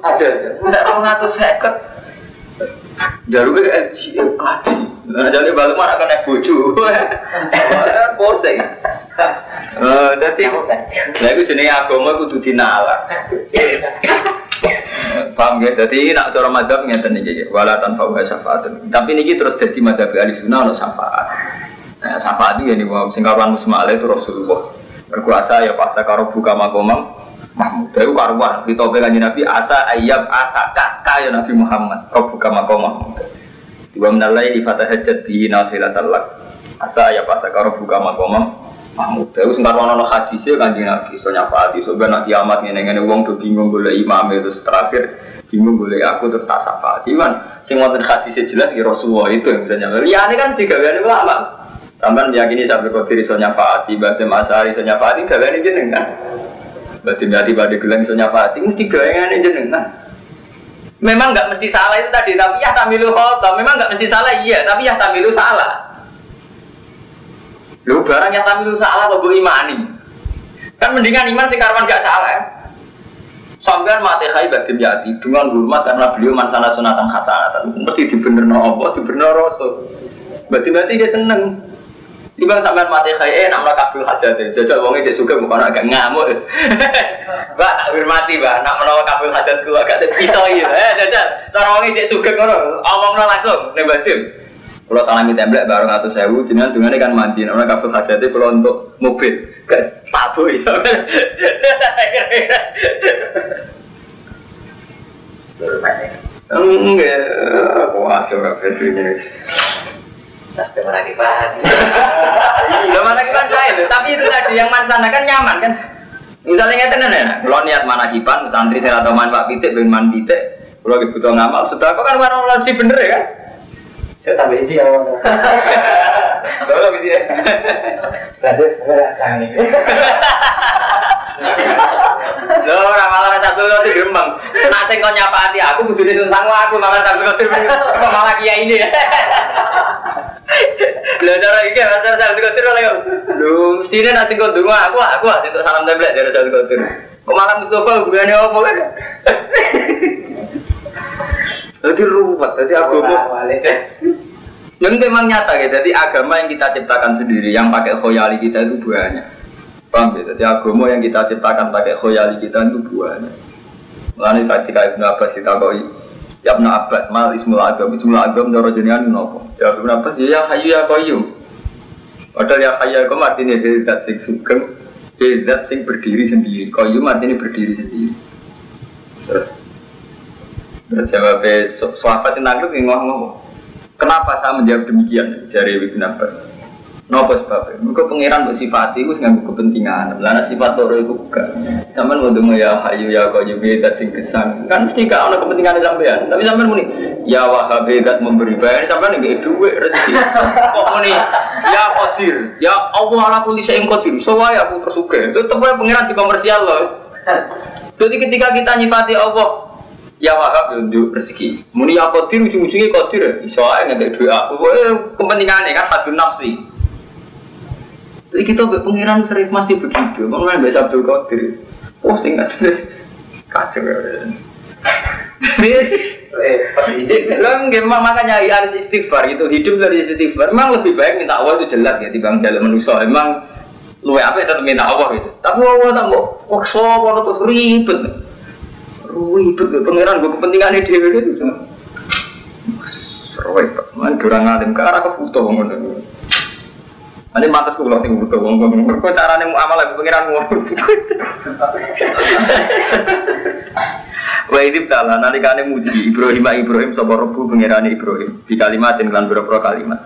aja. Enggak tahu ngatus seket. Jaru ke SG kaki. Nah, jadi balik mana kan naik bojo. Posing. Eh, dadi lha iku jenenge agama kudu dinalar. Paham ya? Jadi nak cara madhab ngeten iki ya. Wala tanpa wa syafaat. Tapi niki terus dadi madhab ahli sunnah ono syafaat. Nah, syafaat itu ya nih, sing kawan musma itu Rasulullah. Berkuasa ya pas karo buka makomam Mahmud. Itu. Di topik kanji Nabi asa ayam asa kakak ya Nabi Muhammad. Kau buka makom Mahmud. Dua menalai di fatah hajat di nasilatal lak. Asa ayam asa karo buka makomam Mahmud. Itu singkat wana no hadisnya kanji Nabi. So nyafaati. So benak kiamat ini ngene wong tuh bingung boleh imam itu terakhir bingung boleh aku terus tak syafaati. Kan sing wonten hadisnya jelas ki Rasulullah itu yang bisa nyampe. Ya ini kan tiga kali ulama. Sampai meyakini sampai kau diri so nyafaati, bahasa Masari so nyafaati, gak ini jenengan. Berarti berarti pada gelang so nyafaati, mesti gawengan jenengan. Memang nggak mesti salah itu tadi, tapi ya tamilu khotob. Memang nggak mesti salah, iya, tapi ya tamilu salah. Lu barang yang tamilu salah kok imani. Kan mendingan iman sing karwan gak salah ya. Sampean mati kai badim yati dengan hormat karena beliau mansana sunatan hasanatan. Mesti dibenerno apa, dibenerno rasul. Berarti berarti dia seneng. Tiba sampean mati kai eh nama kabul hajat ya. Jajal wongnya dia suka bukan agak ngamuk. Mbak tak hormati mbak. Nak menawa kabul hajat gua agak pisau ya. Eh jajal. Cara wongnya dia suka ngono. Omongno langsung nih badim. Kalau salami template bareng atau sewu, jenengan dengan kan mandi, namanya kabel hajatnya kalau untuk mobil, ke tabu ya. Enggak, gak ini. Tas teman lagi paham. Iya, mana kita saya tapi itu tadi yang mansana kan nyaman kan. Misalnya nggak tenan ya, kalau niat mana kipan, santri saya atau man pak pitik, ben man pitik, kalau butuh ngamal, sudah kok kan warna sih bener ya kan? Saya tambah isi ya. Kalau gitu ya. Berarti sebenarnya canggih. Lho ora malah satu kali gremeng. Nak sing kok nyapati aku kudu disunsang aku malah kali kok malah kiai ini. Lho cara iki rasa kali lho yo. Lho mestine sing kok ndonga aku aku untuk salam template dari satu kali. Kok malah apa kan? Jadi ruwet, jadi agama. Yang memang nyata ya, jadi agama yang kita ciptakan sendiri, yang pakai khoyali kita itu banyak. Paham ya? Jadi agama yang kita ciptakan pakai khoyali kita itu banyak. Lalu ketika Ibn Abbas kita koi, ya Ibn Abbas, mal ismul agam, ismul agam cara jenengan nopo. Jawab Ibn Abbas, ya hayu ya koyum. Padahal ya hayu ya koyum artinya dari zat sing sugeng, dari zat sing berdiri sendiri. Koyum artinya berdiri sendiri. Terus, terus jawabnya, sahabat yang nangkep ngomong Kenapa saya menjawab demikian? Dari Ibn Abbas. Nopo sebabnya? Mereka pengiran bersifati itu nggak kepentingan. Lana sifat loro itu bukan. Sampai mau dengar ya hayu ya kau juga beda sing kesan. Kan mesti gak ada kepentingan sampean. Tapi sampean muni ya wahab gat memberi bayar sampean nggak duit rezeki. Kok muni ya kodir ya Allah ala kulli syai'in qadir. Soalnya aku tersuka. Itu tepat pengiran di komersial loh. Jadi ketika kita nyifati Allah ya ya untuk rezeki. Muni ya kodir ujung-ujungnya kodir ya. Soalnya nggak duit aku. Kepentingannya kan hadun nafsi. Jadi kita pengiran sering masih begitu. Main biasa Abdul Qadir, oh singkat kacau ya. Eh, Lo nggak makanya ya harus istighfar itu hidup dari istighfar. Memang lebih baik minta Allah itu jelas ya dibanding dalam manusia. Emang lu apa tetap minta Allah itu. Tapi Allah tak mau wakso kalau terus ribet, ribet. Pangeran gue kepentingan dia itu. Ribet. Man kurang alim ke arah kebutuh ngono. Nanti matas kulo sing butuh wong. Kok carane muamalah lagi pangeran ngono. Wa idib ta'ala nalikane muji Ibrahim Ibrahim sapa rebu pangerane Ibrahim di kalimatin kelan pira-pira kalimat.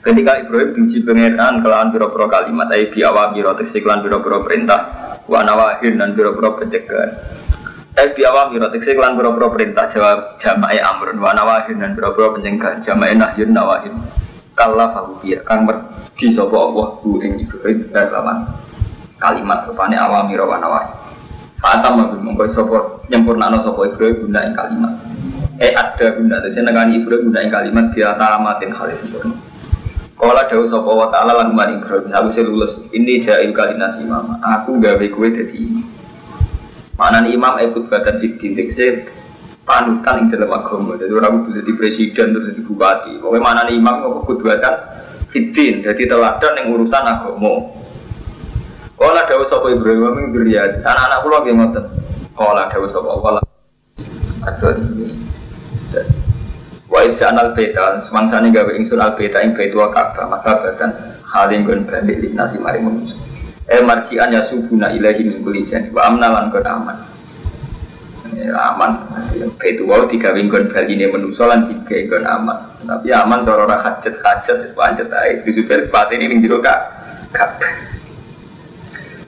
Ketika Ibrahim diuji pangeran kelawan pira-pira kalimat ai bi awamira tegese kelan pira-pira perintah wa nawahin dan pira-pira pencegahan. Ai bi awamira tegese kelan pira-pira perintah jawab jamae amrun wa nawahin dan pira-pira pencegahan jamae nahyun nawahin. Kalla fahu biya kang merdi sapa Allah bu ing Ibrahim kelawan kalimat rupane awamira wa nawahin. Fatam aku mongko sapa nyempurnakno sapa Ibrahim guna ing kalimat. Eh ada guna terus nekani Ibrahim guna ing kalimat dia tamatin hal sempurna. Kala dawuh sapa wa ta'ala lan maring Ibrahim aku lulus ini jail kalinasi mama. Aku gawe kowe dadi imam. Mana imam ikut badan fitin tekse panutan ing dalam agama. Jadi orang kudu jadi presiden terus jadi bupati. Pokoknya mana imam kok kudu badan fitin. Jadi teladan yang urusan agama. Kala dawuh sapa Ibrahim min dzurriyyati. Anak-anak kula nggih ngoten. Kala dawuh sapa Allah. Asal ini. Wa idzan al beta semangsane gawe ingsun al beta ing baitu wa Ka'bah maka badan halim gon balik linasi mari manusa. Eh marjian ya subuna ilahi min kulli jani. Wa amna lan kon aman. Ya, aman. Baitu wa digawe gon baline manusa lan digawe gon aman. Tapi aman cara ora hajat-hajat pancet ae. Disuper patene ning jero Ka'bah.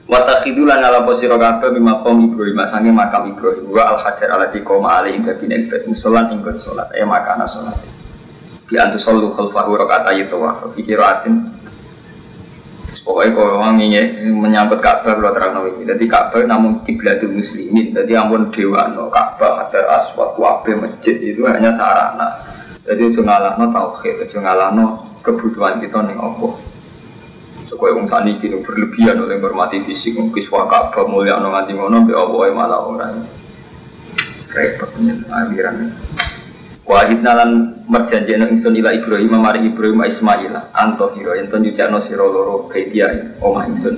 Watakhidu lan ala posiro kabeh mimma qaum Ibrahim sange makam Ibrahim. Wa al hajar ala di koma ali ing dadi nek musolan ing kon salat e makana salat bi antu sallu khalfahu rakaat ayu wa fi Pokoknya kalau orang ini menyambut Ka'bah kalau terang nabi. Jadi Ka'bah namun kiblatul muslimin. Jadi ampun dewa no Ka'bah hajar aswad wabe masjid itu hanya sarana. Jadi itu ngalahno tauhid, itu ngalahno kebutuhan kita nih Allah. Supaya wong sani kini berlebihan oleh hormati fisik, mungkin Ka'bah mulia no nganti ngono, be Allah malah orang. Repot aliran. Wahid nalan merjanjena ingsun ila Ibrahim mari Ibrahim Ismail anto hiro yen ton yujakno sira loro kaidia omah ingsun.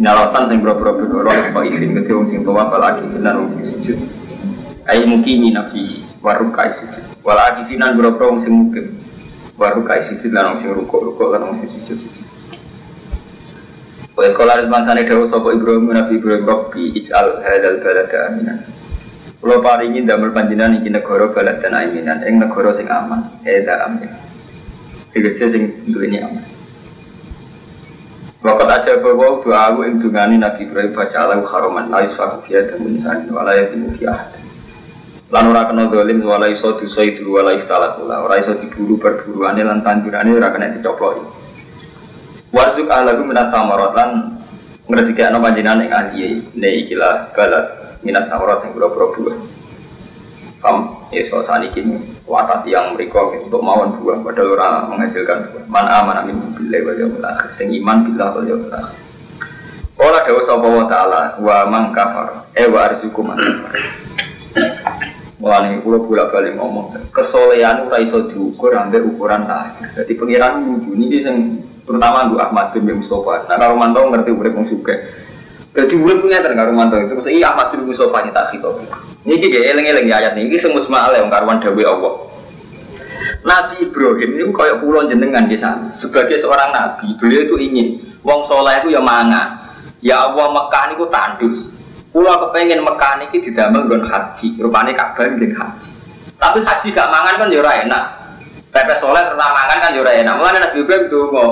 Nalasan sing boro-boro boro apa izin ke wong sing tuwa bal aki benar wong sing sujud. Ai mukimi nafi warukai sujud. Wal aki finan boro-boro wong sing mukim. Warukai sujud lan wong sing rukuk-rukuk lan wong sing sujud-sujud. Wa qala rizmansane dewa sapa Ibrahim Nabi Ibrahim Rabbi ij'al hadzal balada aminan. Kulo paringi damel panjenengan iki negara balad dan aminan ing negara sing aman, eda amin. Tegese sing duweni aman. Wakat aja bahwa doa aku ing dungani Nabi Ibrahim baca alam haroman la yusfaku fiya dan insani wala yazimu fi ahad. Lan ora kena dolim wala iso dosa itu wala iftalat kula ora iso diburu perburuane lan tandurane ora kena. Warzuk ahlahu minat samarat lan ngrezekno panjenengan ing ahli ne ikilah balad minat samarat yang pura-pura buah. Kam, ya so saat ini watat yang mereka untuk mawon buah, padahal orang menghasilkan buah. Man aman amin bilai wal yaumil akhir, sing iman billah wal yaumil akhir. Ola dawa sapa wa ta'ala wa man kafar, eh wa arzuku man kafar. Mulane kula bolak ngomong, kesolehan ora iso diukur ambek ukuran lahir. Jadi pengiran niki sing terutama Mbak Ahmad bin Mustafa. Nah, kalau mantau ngerti wong sugih. Jadi urip punya ten karo mantau itu mesti iya Ahmad bin Mustafa nyata khitob. Niki ge eling-eling ya ayat sing musma ale wong karuan dawuh Allah. Nabi Ibrahim ini kayak pulau jenengan di sana. Sebagai seorang nabi, beliau itu ingin wong soleh itu ya mangan. Ya Allah Mekah niku tandus. Pulau kepengen Mekah niki didamel nggon haji. Rupane Ka'bah nggon haji. Tapi haji gak mangan kan ya enak. Pepe soleh terus mangan kan ya enak. Mulane Nabi Ibrahim donga.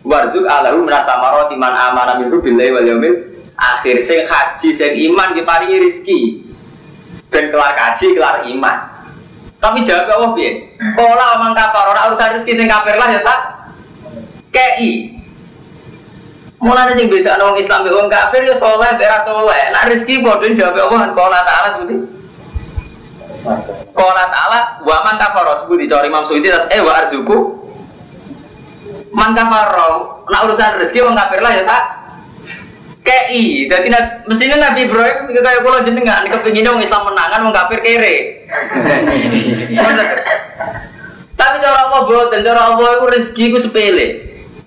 Warzuk alahu merasa maroti man amana minhu wal yaumil akhir sing haji sing iman diparingi rezeki. Ben kelar kaji kelar iman. Tapi jawab Allah piye? Pola omong kafir ora urusan rezeki sing kafir lah ya tak. KI. Mulane sing beda wong Islam wong kafir ya saleh mbek ra saleh. Nek rezeki padha jawab Allah kan pola taala seperti Qala ta'ala wa man kafara sebut dicari Imam Suyuti eh wa arzuku man nak urusan rezeki wong kafir lah ya tak KI, jadi mestinya Nabi Ibrahim kita kaya kula jenengan kepingin wong Islam menangan wong kafir kere. Tapi cara Allah boten, cara Allah itu rezeki itu sepele.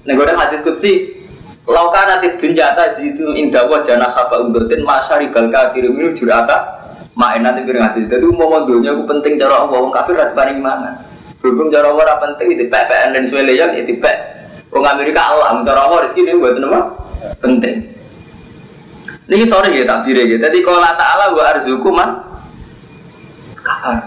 Nek ora hadis kutsi, lauka nanti dunya ta itu indah wa jana khaba umbatin masyaribal kafir minu jurata main nanti piring hadis. Jadi umum dunia itu penting cara Allah, wong kafir ra paling mana. Berhubung cara Allah ra penting itu PPN dan suwele ya itu pek. Wong Amerika Allah, cara Allah rezeki ini buat nama penting. Ini sorry ya takbir ya. Jadi kalau Ta'ala wa arzuku man kafar.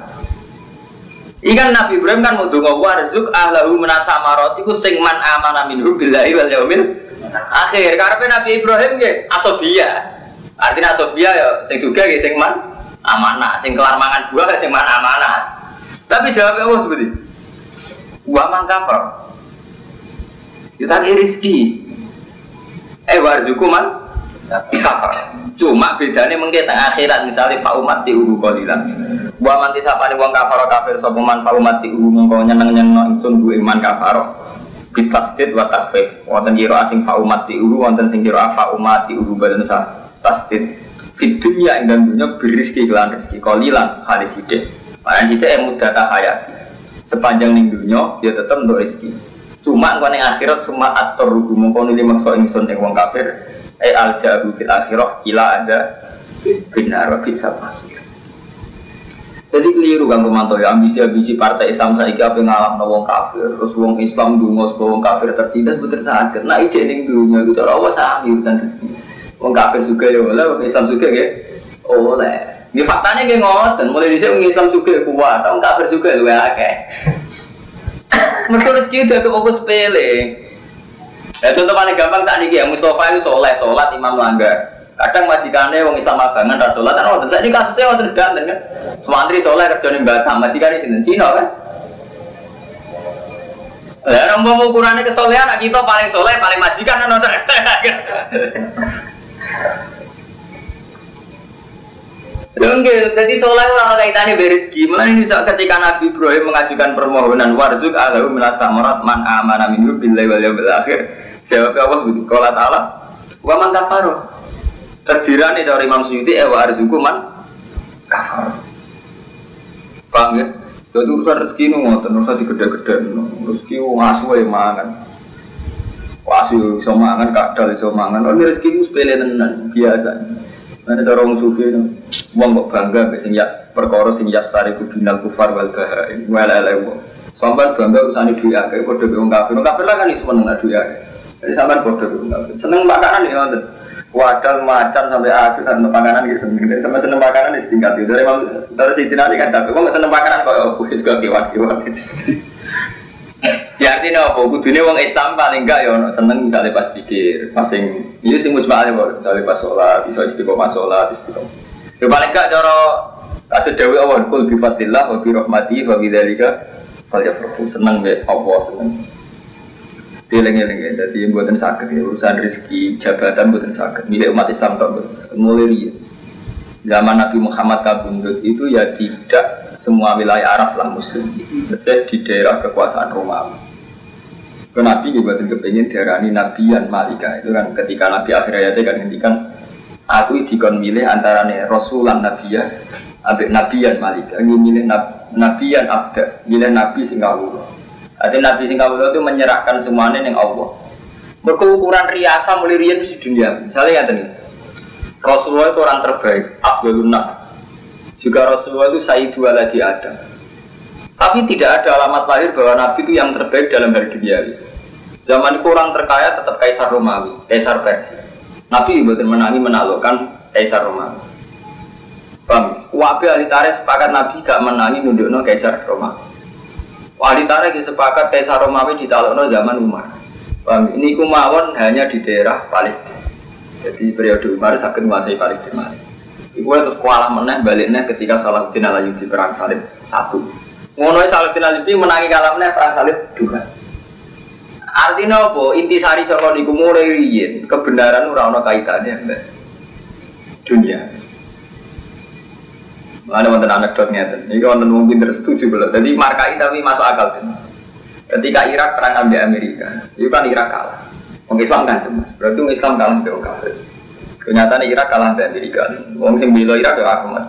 Ikan Nabi Ibrahim kan mau donga wa arzuk ahlahu menata marot iku sing man amana minhu billahi wal yaumil akhir. Karena Nabi Ibrahim nggih asobia. Artinya asobia ya sing juga nggih sing man amanah, sing kelar mangan buah sing man amanah. Tapi jawabnya Allah seperti Wa man kafar. Kita rezeki. Eh warzuku man Cuma bedanya mungkin akhirat misalnya Pak Umat di Ubu. Buah manti siapa nih wong kafaro kafir sopeman Pak Umat di Ubu mengkau nyeneng nyeneng insun bu iman kafaro. Bitasdid wa tasfif. Wonten kiro asing Pak Umat di Ubu, wonten sing kiro Pak Umat di Ubu badan sah tasdid. Di dunia yang dunia berizki kelan rezeki kolilan halis sidik. Makanya sidik yang mudah tak hayati. Sepanjang ning dunia dia tetap untuk rezeki. Cuma kau akhirat cuma atur rugu mengkau nili maksud insun yang wong kafir eh al jahu fil akhirah kila ada benar bisa pasir jadi keliru kan pemantau ya ambisi-ambisi partai Islam saya apa ngalam wong kafir terus wong Islam dungo wong kafir tertindas betul sakit. Nah ijek ning dunia itu cara Allah sahih dan rezeki. Wong kafir juga ya oleh wong Islam juga ya oleh. Ini faktanya kayak ngoten mulai di sini Islam juga kuat wong kafir juga lu akeh. Mereka rezeki itu fokus sepele Ya contoh paling gampang tak nih ya Mustafa itu soleh, sholat imam langgar. Kadang majikannya wong Islam abangan tak sholat kan waktu ini kasusnya waktu sedanten kan. Semantri soleh kerja nih majikan di sini Cina kan. Ya, nambah ukurannya kesolehan, kita paling soleh, paling majikan kan nonton. Enggak, jadi soleh orang kaitannya berizki. Mulai ini ketika Nabi Ibrahim mengajukan permohonan warzuk alahu minasa marat man amana minhu billahi wal akhir. Jawab Allah begitu. Kalau Ta'ala, wa man kafaro. Terdirani dari Imam Suyuti, eh wa arzuku man kafaro. Paham ya? Jadi urusan rezeki itu ngotot, urusan digede-gede. Rezeki ngasu ya mangan. Wasu iso mangan, kadal iso mangan. Oh, ini rezeki itu sepele tenan, biasa. Nanti cara orang sufi itu, uang kok bangga, biasanya ya perkara sing yastari kubinal kufar wal bahaim, wal wong. Sampai bangga usani duit akeh, kode wong kafir. Wong kafir lah kan iso meneng duit akeh. Jadi wong kafir. Seneng makanan ya ngoten. Wadal macan sampai asin dan makanan gitu seneng. Jadi sampai seneng makanan di setingkat itu. Dari dari situ nanti kan tapi wong seneng makanan kok oh wis kok kiwak-kiwak. Ya artinya apa? Kudunya wong Islam paling enggak ya seneng misalnya pas pikir, pas sing iya sing musbah kok misalnya pas sholat, iso istiqomah sholat, istiqomah. Ya paling enggak cara ada dewi awal kul bi fadlillah wa bi rahmati wa bi seneng be Allah seneng. Dieling-eling ya, jadi yang buatan sakit ya, urusan rezeki, jabatan buatan sakit, milik umat Islam tak buatan sakit, mulai dia. Zaman Nabi Muhammad kabundut itu ya tidak semua wilayah Arab lah muslim. Mesir di daerah kekuasaan Romawi. Ke Nabi juga tentu pengen diarani Nabian Malika. Itu kan ketika Nabi akhir ayatnya kan ngendikan aku dikon milih antara nih Rasulan Nabiya abek Nabian Malika. Ini milih nab, Nabian Abda milih Nabi Singapura Artinya Nabi Singapura itu menyerahkan semuanya yang Allah berkeukuran riasa mulai rian di dunia misalnya ya tadi Rasulullah itu orang terbaik Abdul Nas juga Rasulullah itu Sayyidu Waladi Adam. Tapi tidak ada alamat lahir bahwa Nabi itu yang terbaik dalam hal dunia. Zaman itu orang terkaya tetap Kaisar Romawi, Kaisar Persia. Nabi betul menangi menaklukkan Kaisar Romawi. Bang, wabi ahli sepakat Nabi gak menangi nundukno Kaisar Romawi. Ahli tarikh sepakat Kaisar Romawi ditaklukno zaman Umar. Ini kumawon hanya di daerah Palestina. Jadi periode Umar sakit menguasai Palestina. Iku terus kualah meneh baliknya ketika Salahuddin di perang salib satu. Ngono Salahuddin Alayubi menangi kalah meneh perang salib dua. Artinya apa? Inti sari saka niku mulai riyin kebenaran ora ana kaitannya mbak dunia. Ada wonten anekdot ngeten. Iki wonten wong pinter setuju belum. Jadi markai tapi masuk akal. Ketika Irak perang ambil Amerika, itu kan Irak kalah. Wong Islam kan cuma. Berarti Islam kalah dengan kafir. Ternyata Irak kalah dari Amerika. Wong sing bela Irak ya Ahmad.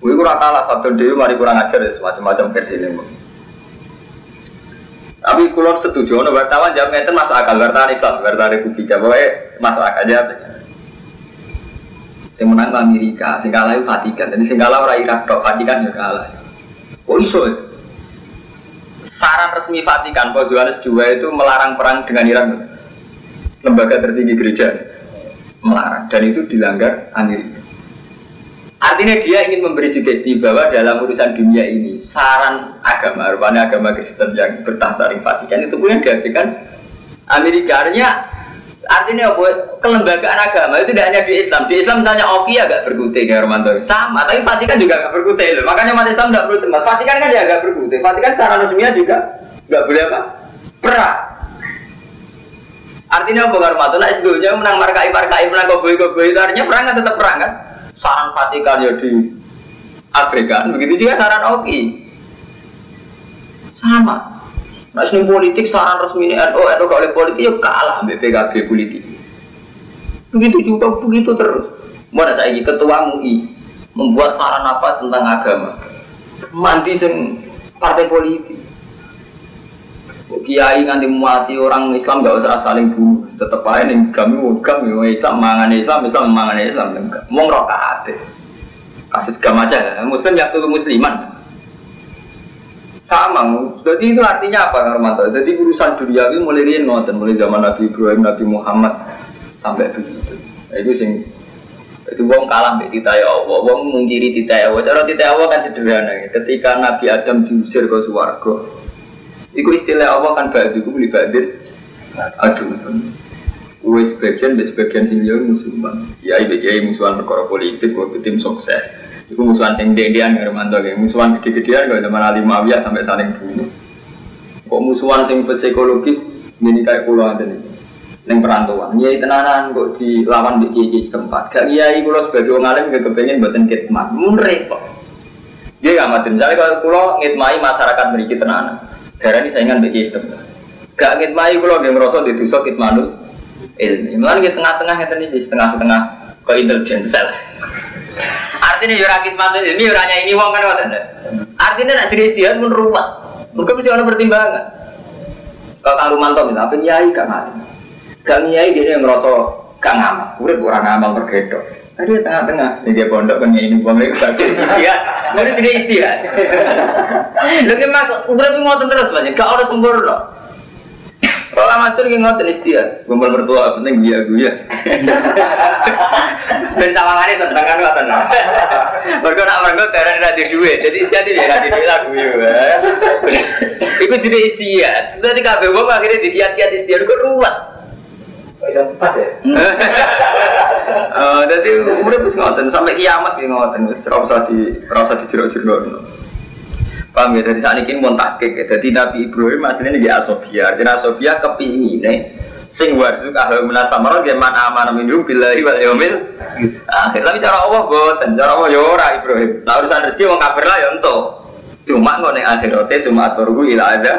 Gue kurang kalah satu dewi, mari kurang ajar ya semacam-macam versi ini. Tapi kulon setuju, no wartawan jawab ngeten masuk akal, wartawan Islam, wartawan Republika, pokoknya masuk akal aja. Saya menang Amerika, sing kalah itu Vatikan, jadi sing kalah orang Irak, tok Vatikan juga kalah. Kok iso? Saran resmi Vatikan, Paus Yohanes II itu melarang perang dengan Irak. Lembaga tertinggi gereja melarang, dan itu dilanggar Amerika. Artinya dia ingin memberi sugesti bahwa dalam urusan dunia ini saran agama, rupanya agama Kristen yang bertahta di Vatikan itu pun yang dihasilkan Amerika. Artinya, artinya apa? Kelembagaan agama itu tidak hanya di Islam. Di Islam misalnya Oki agak berkutik ya Romanto. Sama, tapi Vatikan juga agak berkutik loh. Makanya umat Islam tidak perlu tempat. Vatikan kan dia agak berkutik. Vatikan secara resminya juga nggak boleh apa? Perang. Artinya apa Romanto? Nah, sebelumnya menang markai markai menang koboi koboi itu artinya perang kan tetap perang kan? saran Vatikan ya di abaikan, begitu juga saran Oki. Sama. Nah, ini politik saran resmi NU, NU kalau politik ya kalah ambil PKB politik. Begitu juga begitu terus. Mana saya ketua MUI membuat saran apa tentang agama? Mandi sing partai politik. Kiai nganti mati orang Islam gak usah saling bunuh, tetep aja nih kami kami Islam mangan Islam Islam mangan Islam mau ngerokok kasus gam aja, Muslim yang tuh musliman sama, jadi itu artinya apa Normanto? Jadi urusan duniawi mulai ini nonton mulai zaman Nabi Ibrahim, Nabi Muhammad sampai begitu. Nah, itu sing itu wong kalah mbek tita ya Allah, wong mungkiri tita ya Allah. Cara tita ya Allah kan sederhana. Ketika Nabi Adam diusir ke swarga, Iku istilah Allah kan ba'du ku li ba'din Aduh Gue sebagian, sebagian sing jauh musuhan Ya ibu kiai musuhan perkara politik, gue tim sukses Iku musuhan sing dedean nggak romanto Musuhan gede-gedean kalau zaman Ali Muawiyah sampai saling bunuh. Kok musuhan sing psikologis Ini kayak pulau ada nih Neng perantauan, nyai tenanan kok dilawan di kiai setempat. Gak kiai kulo sebagai orang alim gak kepengen buatan kitmat Mun repot Dia gak mati, misalnya kalau kulo ngitmai masyarakat memiliki tenanan. Darah ini saingan bagi sistem. Gak ngit mai kalau dia merosot di dosa kit manut ilmi. Malah di tengah-tengah yang tadi di setengah-setengah ke intelijen sel. Artinya ya rakit ini orangnya ini wong kan waktu Artinya nak jadi istihad pun ruwet. Mungkin mesti ada pertimbangan. Kalau kang Rumanto misalnya, apa nyai gak ngalim. Gak nyai dia yang merosot gak ngamal. Urip orang ngamal bergedok. Ada tengah-tengah, ini dia pondok kan ini buang lagi bagian istihad. Mungkin tidak istihad. Lagi mak, udah ngotot terus banyak. Gak ada sempurna. Kalau amatir yang ngotot istihad, kumpul bertua penting dia gue ya. Dan tawangannya tentang kan ngotot. Mereka nak mereka karena radio duit, jadi istihad ini radio duit lagu ya. Itu jadi istihad. Nanti kafe gue akhirnya dikiat-kiat istihad, gue ruwet. Bisa pas ya? Eh, jadi umurnya bisa ngoten sampai kiamat ya ngoten, wis ora usah di ora usah dijero-jero. Paham ya? Dari saat ini pun takik ya. Jadi Nabi Ibrahim aslinya di Asofia. Jadi Asofia kepingin sing warzuk ahli minat samarat ya man aman minum billahi wal yaumil akhir. Tapi cara Allah boten. Cara Allah ya ora Ibrahim. Nah urusan rezeki wong kafir lah ya entuk. Cuma kok ning akhirate cuma aturku ila ada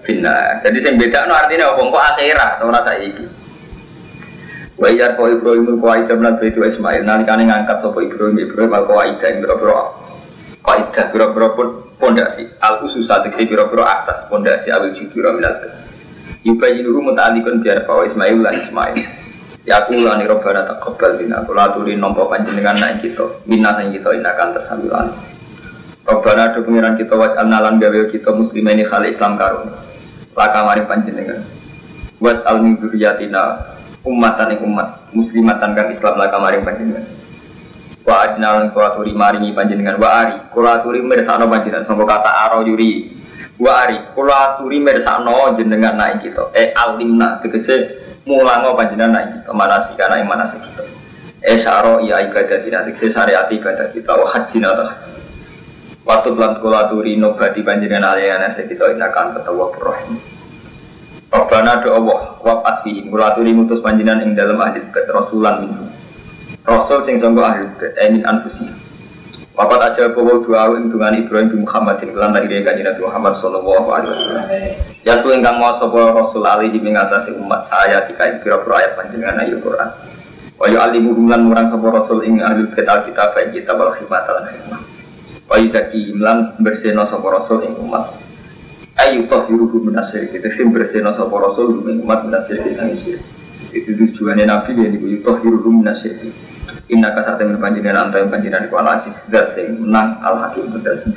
bina jadi sing beda no artinya apa? Kok akhirat ora saiki. Wa iyar ko Ibrahim aida lan itu Ismail. Nalikane ngangkat sapa Ibrahim Ibrahim al qaida ing boro-boro qaida boro-boro pondasi al usus atik boro-boro asas pondasi al jibira minal Yubayin dulu muta'alikun biar bahwa Ismail lan Ismail. Ya aku ulani robbana taqabbal bina Kula aturi nompo panjenengan naik kita Minna sang kita inakan tersambilan. Robbana do pengiran kita waj'al nalan gawe kita muslimah ini khali Islam karun Laka mari panjenengan. Buat al min dzurriyyatina ummatan umat muslimatan kang Islam laka mari panjenengan Wa adnalan kula aturi maringi panjenengan. Wa ari kula aturi mirsakno panjenengan. Sangka kata aro yuri. Wa ari kula aturi mirsakno jenengan naik kita. Eh alimna tegese mulango panjenengan naik kita. Manasik kana ing manasik kita. Eh syaro iya ibadah dina tegese syariat ibadah kita. Wa haji atau haji. Waktu bulan kula aturi nobati panjenengan aliyana kita. Inakan ketawa rahim Rabbana do Allah wafat fihi kula aturi mutus panjenengan ing dalem ahli rasulan minhu Rasul sing sangka ahli bait emin anfusi Wapat aja bawa doa ing dengan Ibrahim bin Muhammadin kelan dari kanjeng Nabi Muhammad sallallahu alaihi wasallam. Ya suwe ingkang mau sapa Rasul alaihi ing umat ayat iki pira-pira ayat panjenengan ayo Quran. Wa yu'allimuhum lan murang sapa rasul ing ahlul kitab kitab baik kitab wal hikmah lan hikmah. Wa yuzaki lan bersihna sapa rasul ing umat. Ayu tahiruhu minasir kita sim bersihna sapa rasul ing umat minasir sang isir. Itu tujuannya Nabi yang dibuat tahiruhu minasir. Inna kasate min panjenengan antawi panjenengan iku al asis zat sing menang al hakim bener sing.